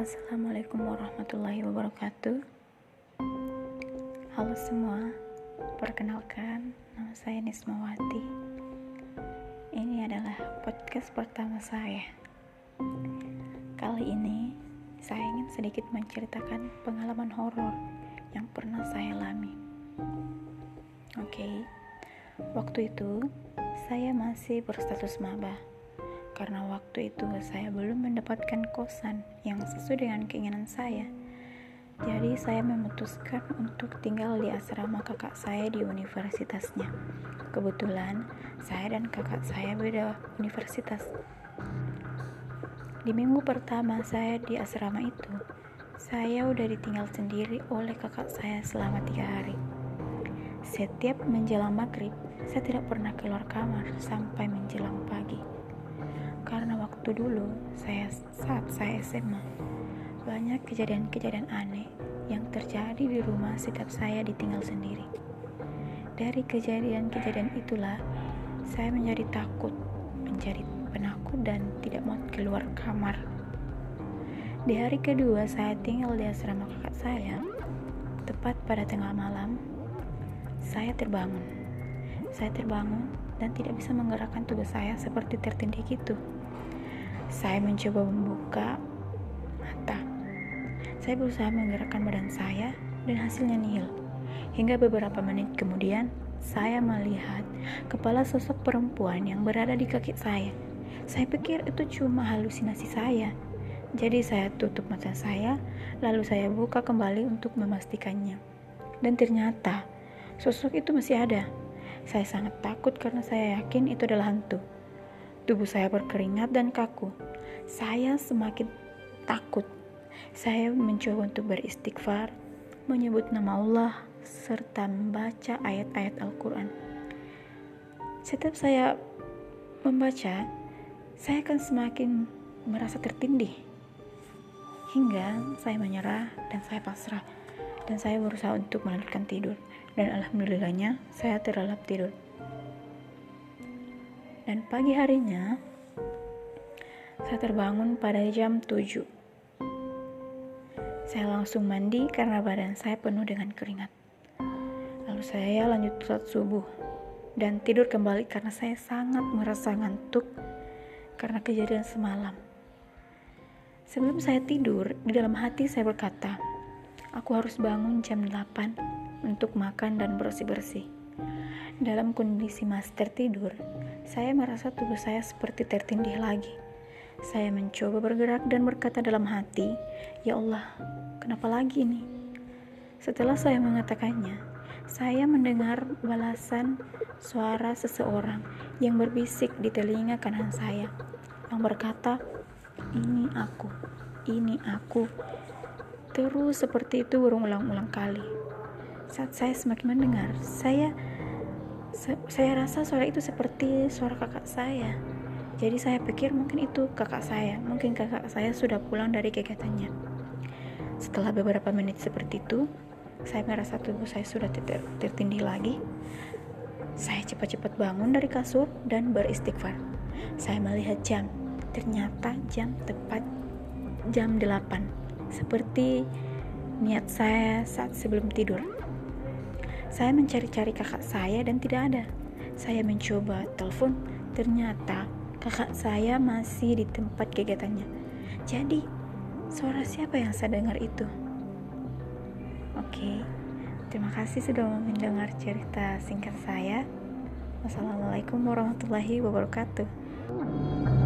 Assalamualaikum warahmatullahi wabarakatuh. Halo semua, perkenalkan nama saya Nismawati. Ini adalah podcast pertama saya. Kali ini saya ingin sedikit menceritakan pengalaman horor yang pernah saya alami. Oke, okay. waktu itu saya masih berstatus maba karena waktu itu saya belum mendapatkan kosan yang sesuai dengan keinginan saya. Jadi saya memutuskan untuk tinggal di asrama kakak saya di universitasnya. Kebetulan saya dan kakak saya beda universitas. Di minggu pertama saya di asrama itu, saya udah ditinggal sendiri oleh kakak saya selama tiga hari. Setiap menjelang maghrib, saya tidak pernah keluar kamar sampai menjelang pagi karena waktu dulu saya saat saya SMA banyak kejadian-kejadian aneh yang terjadi di rumah setiap saya ditinggal sendiri. Dari kejadian-kejadian itulah saya menjadi takut, menjadi penakut dan tidak mau keluar kamar. Di hari kedua saya tinggal di asrama kakak saya, tepat pada tengah malam, saya terbangun. Saya terbangun dan tidak bisa menggerakkan tubuh saya seperti tertindih gitu. Saya mencoba membuka mata. Saya berusaha menggerakkan badan saya dan hasilnya nihil. Hingga beberapa menit kemudian, saya melihat kepala sosok perempuan yang berada di kaki saya. Saya pikir itu cuma halusinasi saya. Jadi saya tutup mata saya, lalu saya buka kembali untuk memastikannya. Dan ternyata sosok itu masih ada. Saya sangat takut karena saya yakin itu adalah hantu. Tubuh saya berkeringat dan kaku. Saya semakin takut. Saya mencoba untuk beristighfar, menyebut nama Allah, serta membaca ayat-ayat Al-Quran. Setiap saya membaca, saya akan semakin merasa tertindih. Hingga saya menyerah dan saya pasrah. Dan saya berusaha untuk melanjutkan tidur. Dan alhamdulillahnya, saya terlelap tidur. Dan pagi harinya, saya terbangun pada jam 7. Saya langsung mandi karena badan saya penuh dengan keringat. Lalu saya lanjut sholat subuh dan tidur kembali karena saya sangat merasa ngantuk karena kejadian semalam. Sebelum saya tidur, di dalam hati saya berkata, aku harus bangun jam 8 untuk makan dan bersih-bersih. Dalam kondisi master tidur, saya merasa tubuh saya seperti tertindih lagi. Saya mencoba bergerak dan berkata dalam hati, "Ya Allah, kenapa lagi ini?" Setelah saya mengatakannya, saya mendengar balasan suara seseorang yang berbisik di telinga kanan saya, yang berkata, "Ini aku, ini aku." Terus seperti itu berulang-ulang kali. Saat saya semakin mendengar, saya saya rasa suara itu seperti suara kakak saya. Jadi saya pikir mungkin itu kakak saya. Mungkin kakak saya sudah pulang dari kegiatannya. Setelah beberapa menit seperti itu, saya merasa tubuh saya sudah ter tertindih lagi. Saya cepat-cepat bangun dari kasur dan beristighfar. Saya melihat jam. Ternyata jam tepat jam 8. Seperti niat saya saat sebelum tidur. Saya mencari-cari kakak saya dan tidak ada. Saya mencoba telepon, ternyata kakak saya masih di tempat kegiatannya. Jadi, suara siapa yang saya dengar itu? Oke, terima kasih sudah mendengar cerita singkat saya. Wassalamualaikum warahmatullahi wabarakatuh.